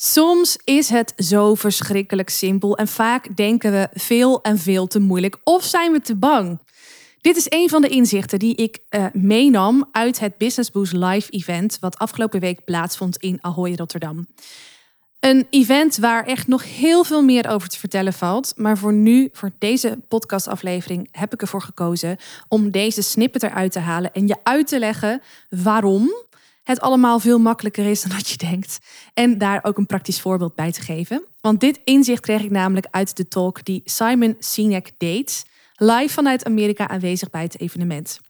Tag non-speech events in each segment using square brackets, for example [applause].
Soms is het zo verschrikkelijk simpel en vaak denken we veel en veel te moeilijk of zijn we te bang. Dit is een van de inzichten die ik uh, meenam uit het Business Boost Live event wat afgelopen week plaatsvond in Ahoy Rotterdam. Een event waar echt nog heel veel meer over te vertellen valt. Maar voor nu, voor deze podcastaflevering, heb ik ervoor gekozen om deze snippet eruit te halen en je uit te leggen waarom het allemaal veel makkelijker is dan [laughs] dat je denkt. En daar ook een praktisch voorbeeld bij te geven. Want dit inzicht kreeg ik namelijk uit de talk die Simon Sinek deed, live vanuit Amerika aanwezig bij het evenement.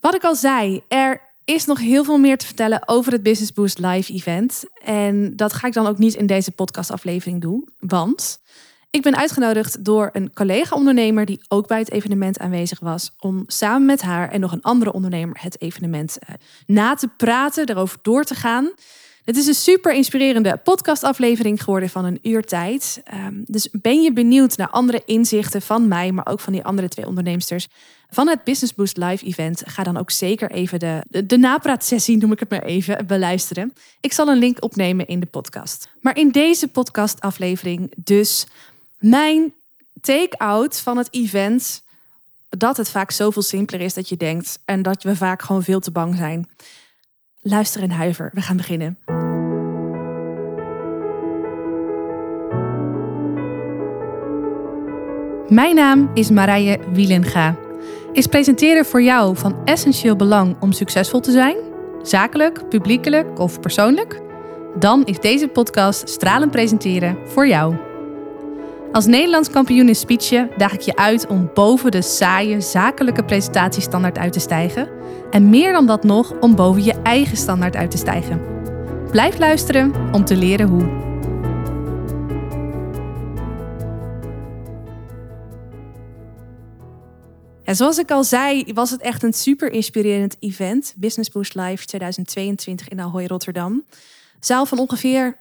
Wat ik al zei, er is nog heel veel meer te vertellen over het Business Boost Live event. En dat ga ik dan ook niet in deze podcastaflevering doen. Want ik ben uitgenodigd door een collega-ondernemer die ook bij het evenement aanwezig was. Om samen met haar en nog een andere ondernemer het evenement uh, na te praten, erover door te gaan. Het is een super inspirerende podcastaflevering geworden van een uur tijd. Um, dus ben je benieuwd naar andere inzichten van mij, maar ook van die andere twee onderneemsters van het Business Boost Live event? Ga dan ook zeker even de, de, de napraatsessie, noem ik het maar even, beluisteren. Ik zal een link opnemen in de podcast. Maar in deze podcastaflevering dus mijn take-out van het event dat het vaak zoveel simpeler is dat je denkt en dat we vaak gewoon veel te bang zijn. Luister en huiver, we gaan beginnen. Mijn naam is Marije Wielenga. Is presenteren voor jou van essentieel belang om succesvol te zijn? Zakelijk, publiekelijk of persoonlijk? Dan is deze podcast Stralen Presenteren voor jou. Als Nederlands kampioen in speechen daag ik je uit om boven de saaie zakelijke presentatiestandaard uit te stijgen. En meer dan dat nog, om boven je eigen standaard uit te stijgen. Blijf luisteren om te leren hoe. Zoals ik al zei, was het echt een super inspirerend event. Business Boost Live 2022 in Ahoy, Rotterdam. Zaal van ongeveer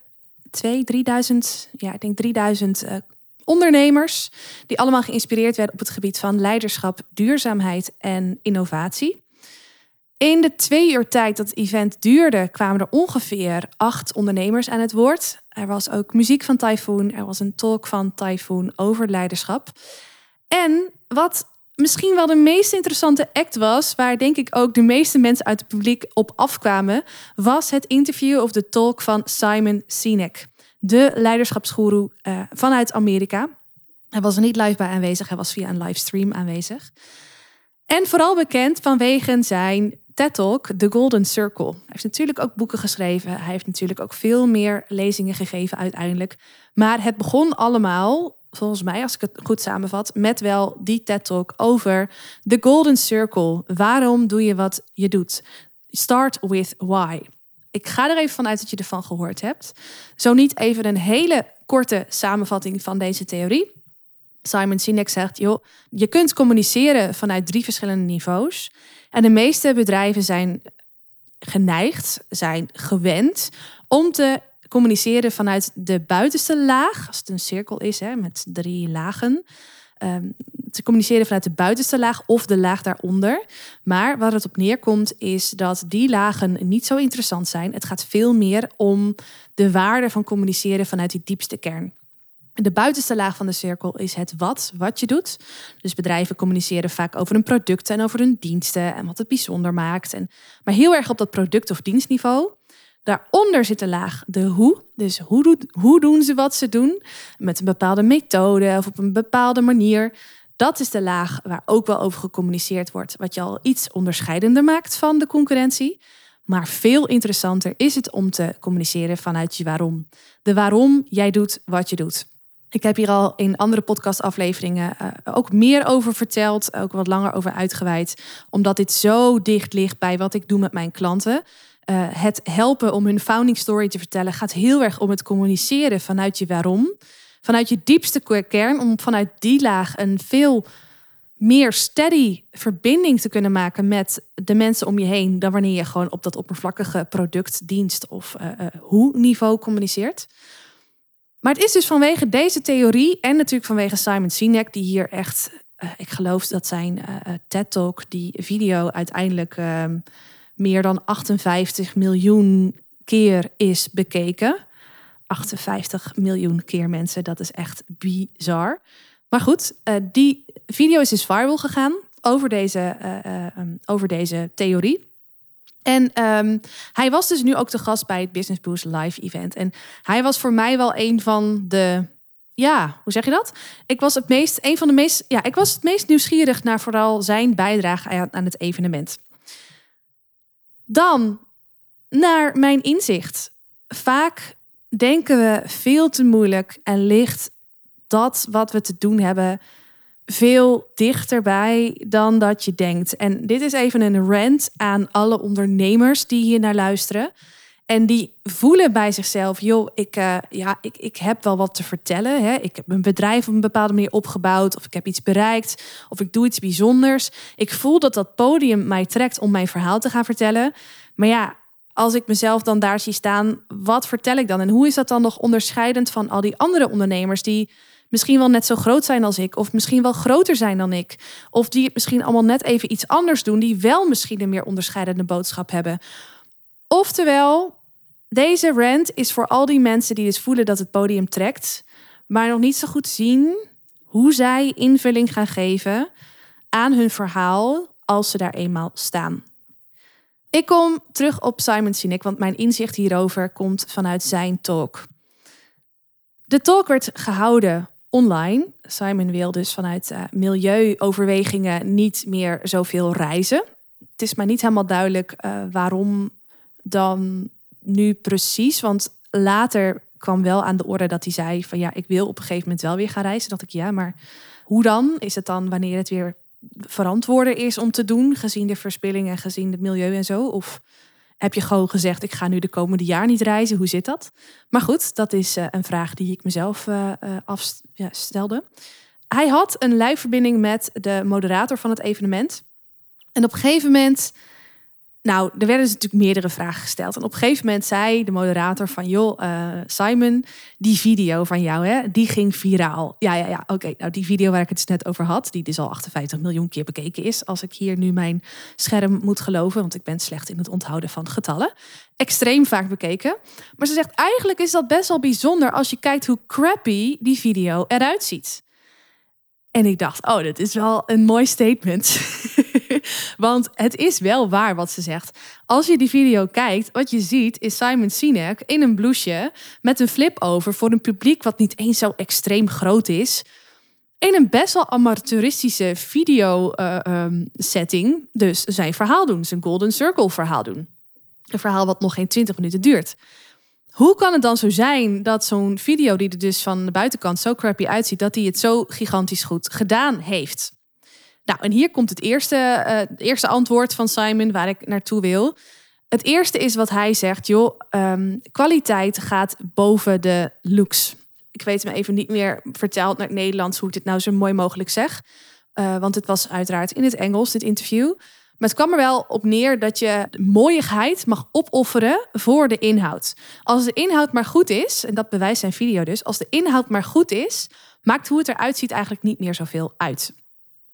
2, 3000, ja, ik denk 3000 uh, ondernemers die allemaal geïnspireerd werden op het gebied van leiderschap, duurzaamheid en innovatie. In de twee uur tijd dat het event duurde, kwamen er ongeveer acht ondernemers aan het woord. Er was ook muziek van Typhoon, er was een talk van Typhoon over leiderschap. En wat misschien wel de meest interessante act was, waar denk ik ook de meeste mensen uit het publiek op afkwamen, was het interview of de talk van Simon Sinek de leiderschapsgoeroe uh, vanuit Amerika. Hij was er niet live bij aanwezig, hij was via een livestream aanwezig. En vooral bekend vanwege zijn TED-talk, The Golden Circle. Hij heeft natuurlijk ook boeken geschreven. Hij heeft natuurlijk ook veel meer lezingen gegeven uiteindelijk. Maar het begon allemaal, volgens mij, als ik het goed samenvat, met wel die TED-talk over The Golden Circle. Waarom doe je wat je doet? Start with why. Ik ga er even vanuit dat je ervan gehoord hebt. Zo niet even een hele korte samenvatting van deze theorie. Simon Sinek zegt, joh, je kunt communiceren vanuit drie verschillende niveaus. En de meeste bedrijven zijn geneigd, zijn gewend om te communiceren vanuit de buitenste laag, als het een cirkel is hè, met drie lagen. Um, te communiceren vanuit de buitenste laag of de laag daaronder. Maar waar het op neerkomt is dat die lagen niet zo interessant zijn. Het gaat veel meer om de waarde van communiceren vanuit die diepste kern. De buitenste laag van de cirkel is het wat, wat je doet. Dus bedrijven communiceren vaak over hun producten en over hun diensten en wat het bijzonder maakt. En, maar heel erg op dat product- of dienstniveau. Daaronder zit de laag de hoe. Dus hoe, hoe doen ze wat ze doen? Met een bepaalde methode of op een bepaalde manier. Dat is de laag waar ook wel over gecommuniceerd wordt. Wat je al iets onderscheidender maakt van de concurrentie. Maar veel interessanter is het om te communiceren vanuit je waarom. De waarom jij doet wat je doet. Ik heb hier al in andere podcastafleveringen uh, ook meer over verteld, ook wat langer over uitgeweid, omdat dit zo dicht ligt bij wat ik doe met mijn klanten. Uh, het helpen om hun founding story te vertellen gaat heel erg om het communiceren vanuit je waarom. Vanuit je diepste kern, om vanuit die laag een veel meer steady verbinding te kunnen maken met de mensen om je heen, dan wanneer je gewoon op dat oppervlakkige product, dienst of uh, uh, hoe niveau communiceert. Maar het is dus vanwege deze theorie en natuurlijk vanwege Simon Sinek, die hier echt, ik geloof dat zijn TED Talk, die video uiteindelijk ehm, meer dan 58 miljoen keer is bekeken. 58 miljoen keer mensen. Dat is echt bizar. Maar goed, uh, die video is dus viral gegaan over deze, uh, um, over deze theorie. En um, hij was dus nu ook de gast bij het Business Boost Live event. En hij was voor mij wel een van de. Ja, hoe zeg je dat? Ik was het meest, een van de meest, ja, ik was het meest nieuwsgierig naar vooral zijn bijdrage aan, aan het evenement. Dan naar mijn inzicht. Vaak denken we veel te moeilijk en ligt dat wat we te doen hebben veel dichterbij dan dat je denkt. En dit is even een rant aan alle ondernemers die hier naar luisteren. En die voelen bij zichzelf, joh, ik, uh, ja, ik, ik heb wel wat te vertellen. Hè? Ik heb een bedrijf op een bepaalde manier opgebouwd. Of ik heb iets bereikt. Of ik doe iets bijzonders. Ik voel dat dat podium mij trekt om mijn verhaal te gaan vertellen. Maar ja, als ik mezelf dan daar zie staan, wat vertel ik dan? En hoe is dat dan nog onderscheidend van al die andere ondernemers die misschien wel net zo groot zijn als ik, of misschien wel groter zijn dan ik, of die het misschien allemaal net even iets anders doen, die wel misschien een meer onderscheidende boodschap hebben. Oftewel, deze rant is voor al die mensen die dus voelen dat het podium trekt, maar nog niet zo goed zien hoe zij invulling gaan geven aan hun verhaal als ze daar eenmaal staan. Ik kom terug op Simon Sinek, want mijn inzicht hierover komt vanuit zijn talk. De talk werd gehouden online. Simon wil dus vanuit uh, milieuoverwegingen niet meer zoveel reizen. Het is maar niet helemaal duidelijk uh, waarom dan nu precies. Want later kwam wel aan de orde dat hij zei van ja, ik wil op een gegeven moment wel weer gaan reizen. Dat ik ja, maar hoe dan? Is het dan wanneer het weer verantwoorden is om te doen, gezien de verspillingen, gezien het milieu en zo? Of heb je gewoon gezegd, ik ga nu de komende jaar niet reizen? Hoe zit dat? Maar goed, dat is uh, een vraag die ik mezelf uh, afstelde. Hij had een lijfverbinding met de moderator van het evenement. En op een gegeven moment nou, er werden dus natuurlijk meerdere vragen gesteld. En op een gegeven moment zei de moderator van... joh, uh, Simon, die video van jou, hè, die ging viraal. Ja, ja, ja, oké. Nou, die video waar ik het dus net over had... die dus al 58 miljoen keer bekeken is... als ik hier nu mijn scherm moet geloven... want ik ben slecht in het onthouden van getallen. Extreem vaak bekeken. Maar ze zegt, eigenlijk is dat best wel bijzonder... als je kijkt hoe crappy die video eruit ziet. En ik dacht, oh, dat is wel een mooi statement. [laughs] Want het is wel waar wat ze zegt. Als je die video kijkt, wat je ziet is Simon Sinek in een blouseje met een flip over voor een publiek wat niet eens zo extreem groot is. In een best wel amateuristische video uh, um, setting. Dus zijn verhaal doen, zijn Golden Circle verhaal doen. Een verhaal wat nog geen 20 minuten duurt. Hoe kan het dan zo zijn dat zo'n video, die er dus van de buitenkant zo crappy uitziet, dat hij het zo gigantisch goed gedaan heeft? Nou, en hier komt het eerste, uh, eerste antwoord van Simon waar ik naartoe wil. Het eerste is wat hij zegt, joh, um, kwaliteit gaat boven de looks. Ik weet me even niet meer verteld naar het Nederlands hoe ik dit nou zo mooi mogelijk zeg. Uh, want het was uiteraard in het Engels, dit interview. Maar het kwam er wel op neer dat je mooiigheid mag opofferen voor de inhoud. Als de inhoud maar goed is, en dat bewijst zijn video dus, als de inhoud maar goed is, maakt hoe het eruit ziet eigenlijk niet meer zoveel uit.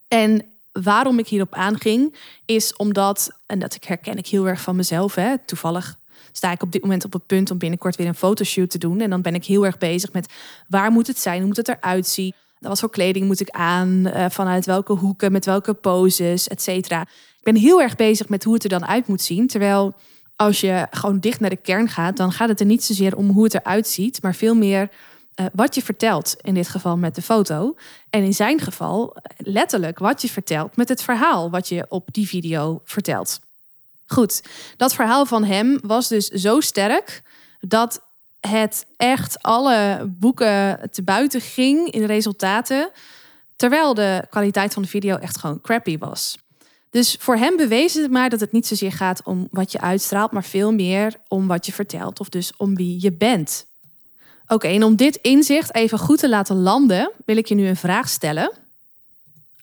En waarom ik hierop aanging, is omdat, en dat herken ik heel erg van mezelf, hè, toevallig sta ik op dit moment op het punt om binnenkort weer een fotoshoot te doen. En dan ben ik heel erg bezig met waar moet het zijn, hoe moet het eruit zien. Wat voor kleding moet ik aan, uh, vanuit welke hoeken, met welke poses, et cetera. Ik ben heel erg bezig met hoe het er dan uit moet zien. Terwijl als je gewoon dicht naar de kern gaat, dan gaat het er niet zozeer om hoe het eruit ziet, maar veel meer uh, wat je vertelt, in dit geval met de foto. En in zijn geval letterlijk wat je vertelt met het verhaal wat je op die video vertelt. Goed, dat verhaal van hem was dus zo sterk dat het echt alle boeken te buiten ging in resultaten, terwijl de kwaliteit van de video echt gewoon crappy was. Dus voor hem bewees het maar dat het niet zozeer gaat om wat je uitstraalt, maar veel meer om wat je vertelt, of dus om wie je bent. Oké, en om dit inzicht even goed te laten landen, wil ik je nu een vraag stellen.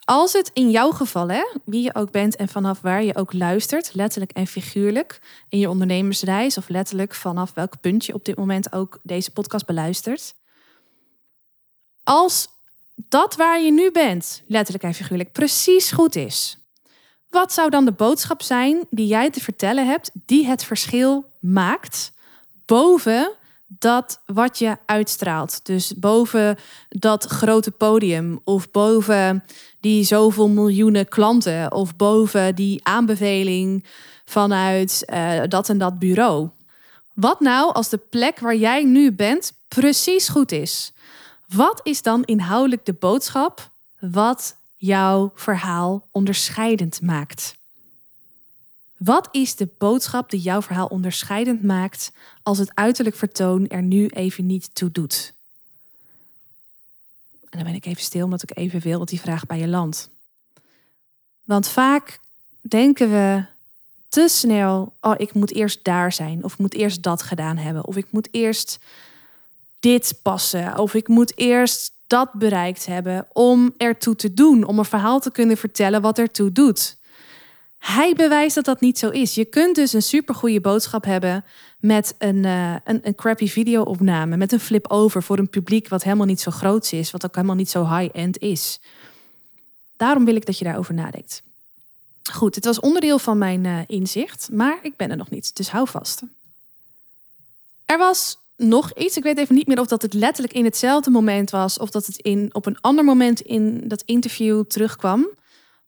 Als het in jouw geval, hè, wie je ook bent en vanaf waar je ook luistert, letterlijk en figuurlijk, in je ondernemersreis of letterlijk vanaf welk punt je op dit moment ook deze podcast beluistert. Als dat waar je nu bent, letterlijk en figuurlijk, precies goed is, wat zou dan de boodschap zijn die jij te vertellen hebt, die het verschil maakt boven dat wat je uitstraalt, dus boven dat grote podium of boven die zoveel miljoenen klanten of boven die aanbeveling vanuit uh, dat en dat bureau. Wat nou als de plek waar jij nu bent precies goed is? Wat is dan inhoudelijk de boodschap wat jouw verhaal onderscheidend maakt? Wat is de boodschap die jouw verhaal onderscheidend maakt als het uiterlijk vertoon er nu even niet toe doet? En dan ben ik even stil omdat ik even wil dat die vraag bij je landt. Want vaak denken we te snel, oh ik moet eerst daar zijn of ik moet eerst dat gedaan hebben of ik moet eerst dit passen of ik moet eerst dat bereikt hebben om ertoe te doen, om een verhaal te kunnen vertellen wat ertoe doet. Hij bewijst dat dat niet zo is. Je kunt dus een supergoeie boodschap hebben met een, uh, een, een crappy video-opname, met een flip-over voor een publiek wat helemaal niet zo groot is, wat ook helemaal niet zo high-end is. Daarom wil ik dat je daarover nadenkt. Goed, het was onderdeel van mijn uh, inzicht, maar ik ben er nog niet, dus hou vast. Er was nog iets, ik weet even niet meer of dat het letterlijk in hetzelfde moment was of dat het in, op een ander moment in dat interview terugkwam.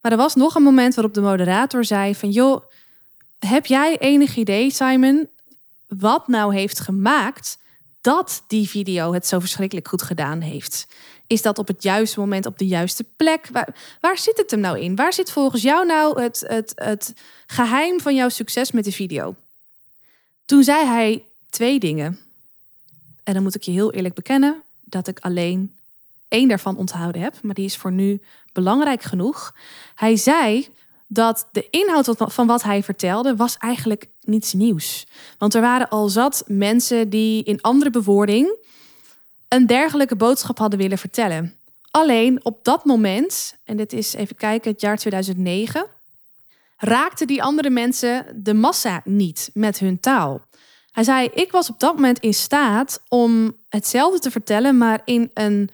Maar er was nog een moment waarop de moderator zei van joh, heb jij enig idee, Simon, wat nou heeft gemaakt dat die video het zo verschrikkelijk goed gedaan heeft? Is dat op het juiste moment op de juiste plek? Waar, zit het hem nou in? Waar zit volgens jou nou het, het, het geheim van jouw succes met de video? Toen zei hij twee dingen. En dan moet ik je heel eerlijk bekennen dat ik alleen één daarvan onthouden heb, maar die is voor nu belangrijk genoeg. Hij zei dat de inhoud van wat hij vertelde was eigenlijk niets nieuws. Want er waren al zat mensen die in andere bewoording een dergelijke boodschap hadden willen vertellen. Alleen op dat moment, en dit is even kijken, het jaar 2009, raakten die andere mensen de massa niet met hun taal. Hij zei: Ik was op dat moment in staat om hetzelfde te vertellen, maar in een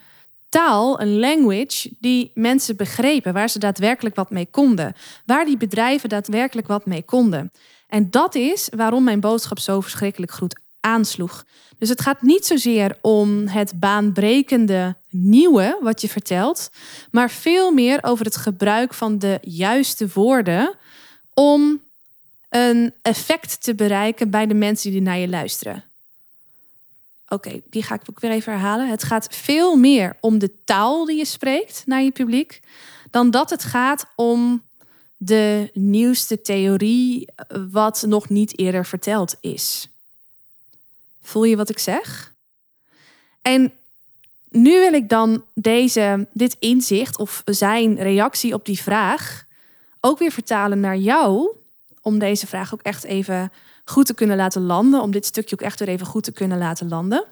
taal, een language, die mensen begrepen, waar ze daadwerkelijk wat mee konden, waar die bedrijven daadwerkelijk wat mee konden. En dat is waarom mijn boodschap zo verschrikkelijk goed aansloeg. Dus het gaat niet zozeer om het baanbrekende nieuwe wat je vertelt, maar veel meer over het gebruik van de juiste woorden om een effect te bereiken bij de mensen die naar je luisteren. Oké, die ga ik ook weer even herhalen. Het gaat veel meer om de taal die je spreekt naar je publiek, dan dat het gaat om de nieuwste theorie wat nog niet eerder verteld is. Voel je wat ik zeg? En nu wil ik dan deze, dit inzicht of zijn reactie op die vraag ook weer vertalen naar jou om deze vraag ook echt even goed te kunnen laten landen. Om dit stukje ook echt weer even goed te kunnen laten landen.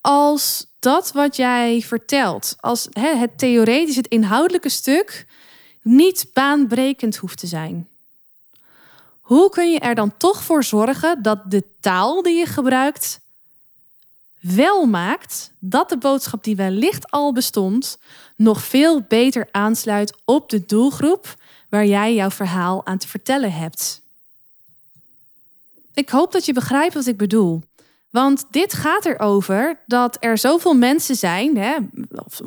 Als dat wat jij vertelt, als het theoretisch, het inhoudelijke stuk, niet baanbrekend hoeft te zijn. Hoe kun je er dan toch voor zorgen dat de taal die je gebruikt wel maakt dat de boodschap die wellicht al bestond nog veel beter aansluit op de doelgroep waar jij jouw verhaal aan te vertellen hebt. Ik hoop dat je begrijpt wat ik bedoel. Want dit gaat erover dat er zoveel mensen zijn, hè,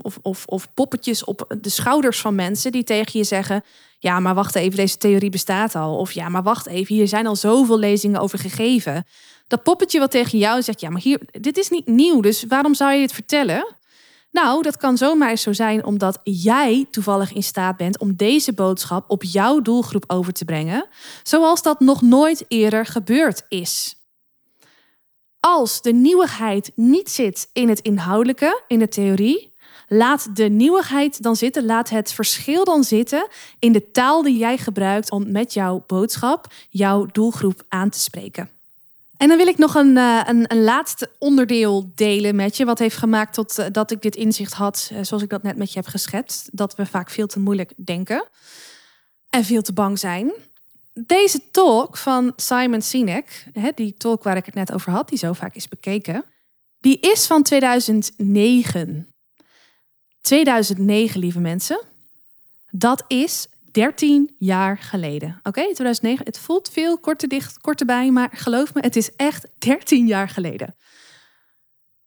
of, of, of, poppetjes op de schouders van mensen, die tegen je zeggen: Ja, maar wacht even, deze theorie bestaat al. Of ja, maar wacht even, hier zijn al zoveel lezingen over gegeven. Dat poppetje wat tegen jou zegt: Ja, maar hier, dit is niet nieuw, dus waarom zou je het vertellen? Nou, dat kan zomaar zo zijn omdat jij toevallig in staat bent om deze boodschap op jouw doelgroep over te brengen, zoals dat nog nooit eerder gebeurd is. Als de nieuwigheid niet zit in het inhoudelijke, in de theorie, laat de nieuwigheid dan zitten, laat het verschil dan zitten in de taal die jij gebruikt om met jouw boodschap jouw doelgroep aan te spreken. En dan wil ik nog een, uh, een, een, laatste onderdeel delen met je. Wat heeft gemaakt tot, uh, dat ik dit inzicht had, uh, zoals ik dat net met je heb geschetst. Dat we vaak veel te moeilijk denken en veel te bang zijn. Deze talk van Simon Sinek, die talk waar ik het net over had, die zo vaak is bekeken, die is van 2009. 2009, lieve mensen. Dat is 13 jaar geleden. Oké, 2009. Het voelt veel korter dicht, korter bij, maar geloof me, het is echt 13 jaar geleden.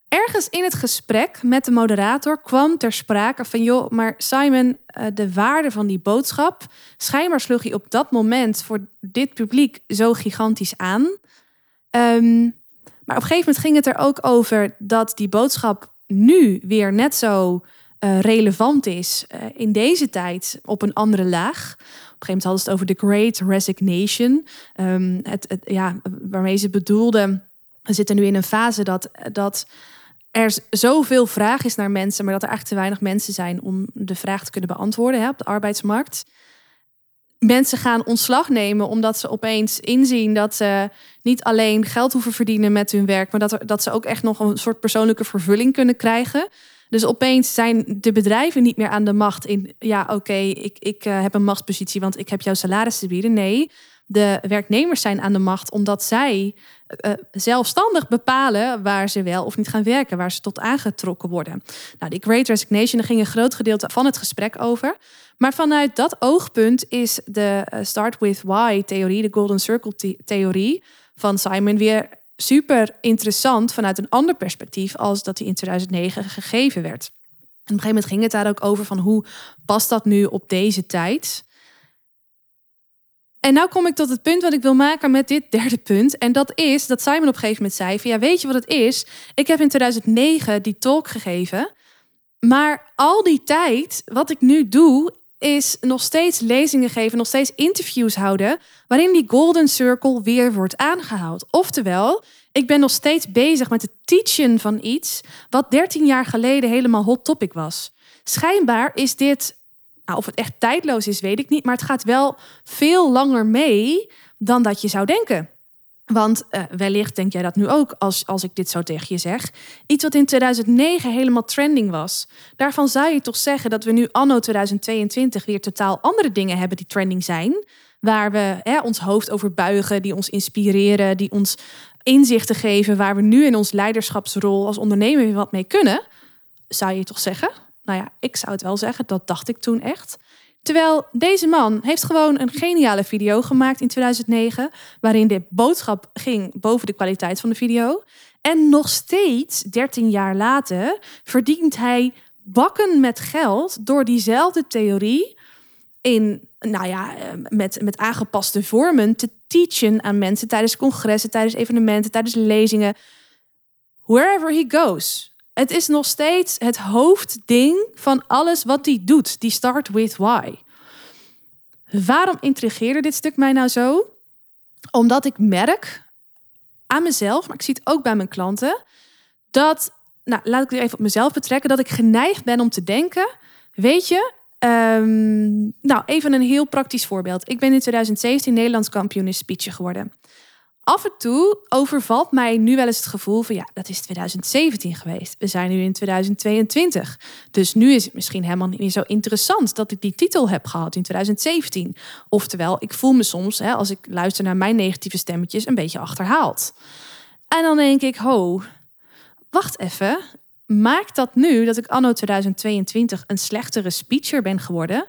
ergens in het gesprek met de moderator kwam ter sprake van, joh, maar Simon, eh, de waarde van die boodschap, schijnbaar sloeg hij op dat moment voor dit publiek zo gigantisch aan. Ehm, maar op een gegeven moment ging het er ook over dat die boodschap nu weer net zo uh, relevant is uh, in deze tijd op een andere laag. Op een gegeven moment hadden ze het over the Great Resignation. Um, het, ja, waarmee ze bedoelden, we zitten nu in een fase dat, dat er zoveel vraag is naar mensen, maar dat er eigenlijk te weinig mensen zijn om de vraag te kunnen beantwoorden hè, op de arbeidsmarkt. Mensen gaan ontslag nemen omdat ze opeens inzien dat ze niet alleen geld hoeven verdienen met hun werk, maar dat, dat ze ook echt nog een soort persoonlijke vervulling kunnen krijgen. Dus opeens zijn de bedrijven niet meer aan de macht in, ja oké, ik, ik uh, heb een machtspositie, want ik heb jouw salaris te bieden. Nee, de werknemers zijn aan de macht omdat zij uh, zelfstandig bepalen waar ze wel of niet gaan werken, waar ze tot aangetrokken worden. Nou, die Great Resignation, daar ging een groot gedeelte van het gesprek over. Maar vanuit dat oogpunt is de Start with Why-theorie, de Golden Circle-theorie van Simon, weer super interessant vanuit een ander perspectief als dat die in 2009 gegeven werd. Op een gegeven moment ging het daar ook over van hoe past dat nu op deze tijd? En nou kom ik tot het punt wat ik wil maken met dit derde punt. En dat is dat Simon op een gegeven moment zei: ja, weet je wat het is? Ik heb in 2009 die talk gegeven. Maar al die tijd, wat ik nu doe, is nog steeds lezingen geven, nog steeds interviews houden, waarin die golden circle weer wordt aangehaald. Oftewel, ik ben nog steeds bezig met het teachen van iets wat 13 jaar geleden helemaal hot topic was. Schijnbaar is dit, nou, of het echt tijdloos is, weet ik niet, maar het gaat wel veel langer mee dan dat je zou denken. Want uh, wellicht denk jij dat nu ook als, als ik dit zo tegen je zeg. Iets wat in 2009 helemaal trending was. Daarvan zou je toch zeggen dat we nu anno 2022 weer totaal andere dingen hebben die trending zijn. Waar we hè, ons hoofd over buigen, die ons inspireren, die ons inzichten geven. Waar we nu in ons leiderschapsrol als ondernemer weer wat mee kunnen. Zou je toch zeggen? Nou ja, ik zou het wel zeggen. Dat dacht ik toen echt. Terwijl deze man heeft gewoon een geniale video gemaakt in 2009, waarin de boodschap ging boven de kwaliteit van de video. En nog steeds, 13 jaar later, verdient hij bakken met geld door diezelfde theorie in, nou ja, eh, met, met aangepaste vormen te teachen aan mensen tijdens congressen, tijdens evenementen, tijdens lezingen. Wherever he goes. Het is nog steeds het hoofdding van alles wat hij doet. Die start with why. Waarom intrigeerde dit stuk mij nou zo? Omdat ik merk aan mezelf, maar ik zie het ook bij mijn klanten, dat, nou laat ik het even op mezelf betrekken, dat ik geneigd ben om te denken, weet je, um, nou even een heel praktisch voorbeeld. Ik ben in 2017 Nederlands kampioen in speechen geworden af en toe overvalt mij nu wel eens het gevoel van ja, dat is 2017 geweest. We zijn nu in 2022. Dus nu is het misschien helemaal niet meer zo interessant dat ik die titel heb gehad in 2017. Oftewel, ik voel me soms, hè, als ik luister naar mijn negatieve stemmetjes, een beetje achterhaald. En dan denk ik, ho, wacht even. Maakt dat nu dat ik anno 2022 een slechtere speecher ben geworden?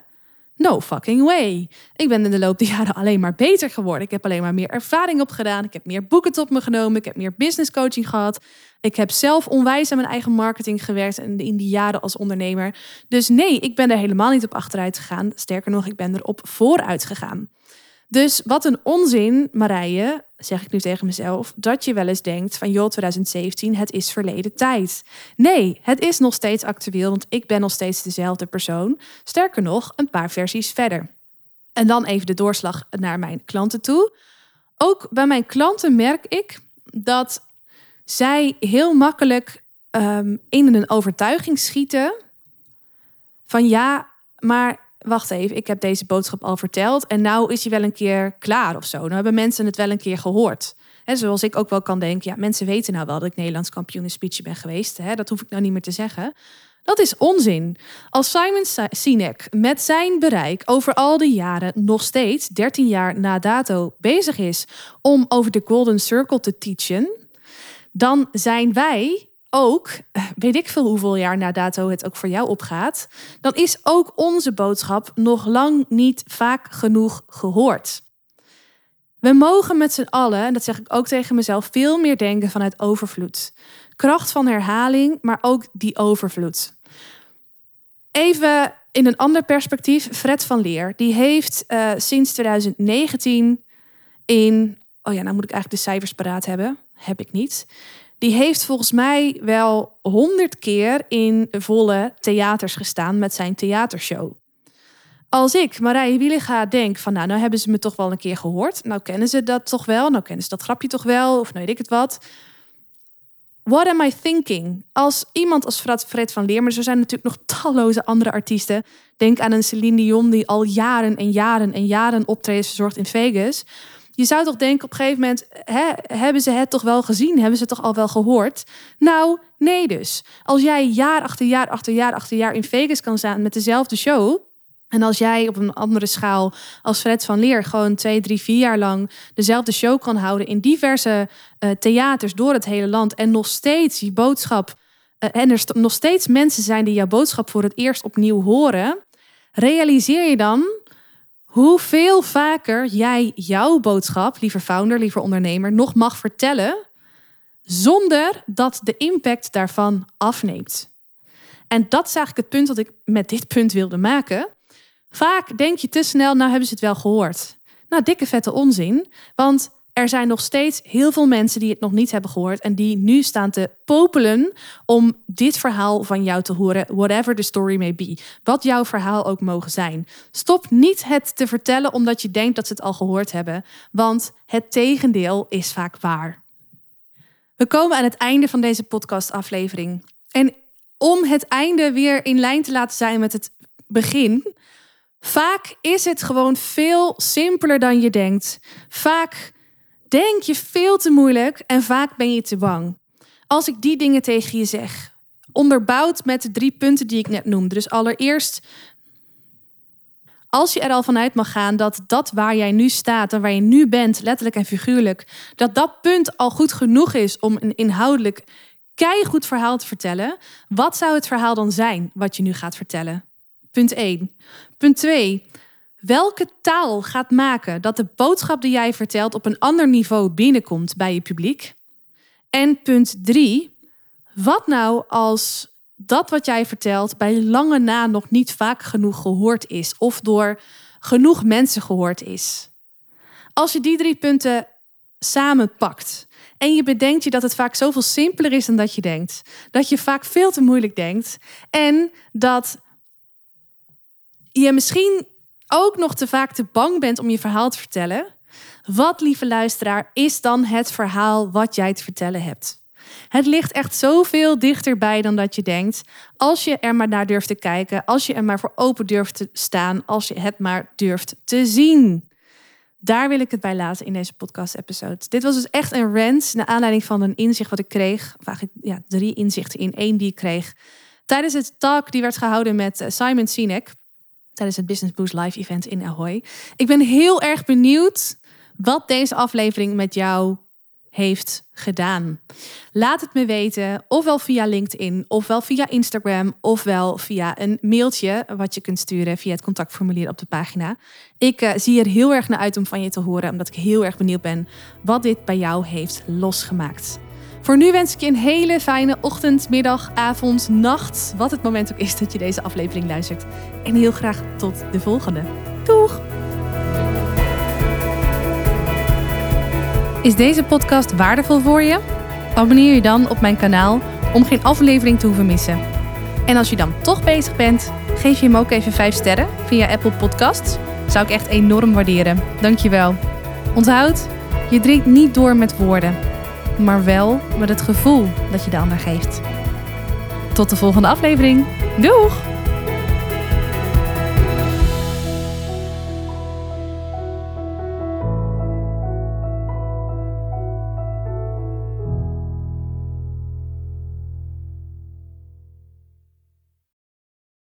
No fucking way. Ik ben in de loop der jaren alleen maar beter geworden. Ik heb alleen maar meer ervaring opgedaan. Ik heb meer boeken tot me genomen. Ik heb meer business coaching gehad. Ik heb zelf onwijs aan mijn eigen marketing gewerkt in die jaren als ondernemer. Dus nee, ik ben er helemaal niet op achteruit gegaan. Sterker nog, ik ben erop vooruit gegaan. Dus wat een onzin, Marije, zeg ik nu tegen mezelf, dat je wel eens denkt van joh, 2017, het is verleden tijd. Nee, het is nog steeds actueel, want ik ben nog steeds dezelfde persoon. Sterker nog, een paar versies verder. En dan even de doorslag naar mijn klanten toe. Ook bij mijn klanten merk ik dat zij heel makkelijk um, in een overtuiging schieten van ja, maar wacht even, ik heb deze boodschap al verteld en nou is hij wel een keer klaar of zo. Nou hebben mensen het wel een keer gehoord. He, zoals ik ook wel kan denken, ja, mensen weten nou wel dat ik Nederlands kampioen in speech ben geweest. Hè? Dat hoef ik nou niet meer te zeggen. Dat is onzin. Als Simon Sinek met zijn bereik over al die jaren nog steeds, 13 jaar na dato, bezig is om over de Golden Circle te teachen, dan zijn wij ook, eh, weet ik veel hoeveel jaar na dato het ook voor jou opgaat, dan is ook onze boodschap nog lang niet vaak genoeg gehoord. We mogen met z'n allen, en dat zeg ik ook tegen mezelf, veel meer denken vanuit overvloed. kracht van herhaling, maar ook die overvloed. Even in een ander perspectief, Fred van Leer, die heeft uh, sinds 2019 in, oh ja, nou moet ik eigenlijk de cijfers paraat hebben, heb ik niet. Die heeft volgens mij wel honderd keer in volle theaters gestaan met zijn theatershow. Als ik, Marije Wieliga, denk van nou, nou hebben ze me toch wel een keer gehoord. Nou kennen ze dat toch wel. Nou kennen ze dat grapje toch wel. Of nou weet ik het wat. What am I thinking? Als iemand als Fred van Leer, maar er zijn natuurlijk nog talloze andere artiesten. Denk aan een Celine Dion die al jaren en jaren en jaren optredens verzorgt in Vegas. Je zou toch denken op een gegeven moment, hè, hebben ze het toch wel gezien? Hebben ze het toch al wel gehoord? Nou, nee dus. Als jij jaar achter jaar achter jaar achter jaar in Vegas kan staan met dezelfde show... En als jij op een andere schaal als Fred van Leer gewoon twee, drie, vier jaar lang dezelfde show kan houden in diverse uh, theaters door het hele land en nog steeds die boodschap uh, en er nog steeds mensen zijn die jouw boodschap voor het eerst opnieuw horen, realiseer je dan hoeveel vaker jij jouw boodschap, liever founder, liever ondernemer, nog mag vertellen zonder dat de impact daarvan afneemt. En dat is eigenlijk het punt dat ik met dit punt wilde maken. Vaak denk je te snel, nou hebben ze het wel gehoord. Nou, dikke vette onzin. Want er zijn nog steeds heel veel mensen die het nog niet hebben gehoord en die nu staan te popelen om dit verhaal van jou te horen, whatever the story may be. Wat jouw verhaal ook mogen zijn. Stop niet het te vertellen omdat je denkt dat ze het al gehoord hebben, want het tegendeel is vaak waar. We komen aan het einde van deze podcastaflevering. En om het einde weer in lijn te laten zijn met het begin, Vaak is het gewoon veel simpeler dan je denkt. Vaak denk je veel te moeilijk en vaak ben je te bang. Als ik die dingen tegen je zeg, onderbouwd met de drie punten die ik net noemde. Dus allereerst, als je er al vanuit mag gaan dat dat waar jij nu staat en waar je nu bent, letterlijk en figuurlijk, dat dat punt al goed genoeg is om een inhoudelijk goed verhaal te vertellen, wat zou het verhaal dan zijn wat je nu gaat vertellen? Punt 1. Punt 2. Welke taal gaat maken dat de boodschap die jij vertelt op een ander niveau binnenkomt bij je publiek? En punt 3. Wat nou als dat wat jij vertelt bij lange na nog niet vaak genoeg gehoord is of door genoeg mensen gehoord is? Als je die drie punten samenpakt en je bedenkt je dat het vaak zoveel simpeler is dan dat je denkt, dat je vaak veel te moeilijk denkt en dat je misschien ook nog te vaak te bang bent om je verhaal te vertellen. Wat, lieve luisteraar, is dan het verhaal wat jij te vertellen hebt? Het ligt echt zoveel dichterbij dan dat je denkt. Als je er maar naar durft te kijken, als je er maar voor open durft te staan, als je het maar durft te zien. Daar wil ik het bij laten in deze podcast-episode. Dit was dus echt een rant naar aanleiding van een inzicht wat ik kreeg. Of eigenlijk ja, drie inzichten in één die ik kreeg. Tijdens het talk die werd gehouden met eh, Simon Sinek tijdens het Business Boost Live event in Ahoy. Ik ben heel erg benieuwd wat deze aflevering met jou heeft gedaan. Laat het me weten, ofwel via LinkedIn, ofwel via Instagram, ofwel via een mailtje wat je kunt sturen via het contactformulier op de pagina. Ik uh, zie er heel erg naar uit om van je te horen, omdat ik heel erg benieuwd ben wat dit bij jou heeft losgemaakt. Voor nu wens ik je een hele fijne ochtend, middag, avond, nacht. Wat het moment ook is dat je deze aflevering luistert. En heel graag tot de volgende. Doeg! Is deze podcast waardevol voor je? Abonneer je dan op mijn kanaal om geen aflevering te hoeven missen. En als je dan toch bezig bent, geef je hem ook even 5 sterren via Apple Podcasts. Zou ik echt enorm waarderen. Dankjewel. Onthoud, je drinkt niet door met woorden maar wel met het gevoel dat je de ander geeft. Tot de volgende aflevering. Doeg!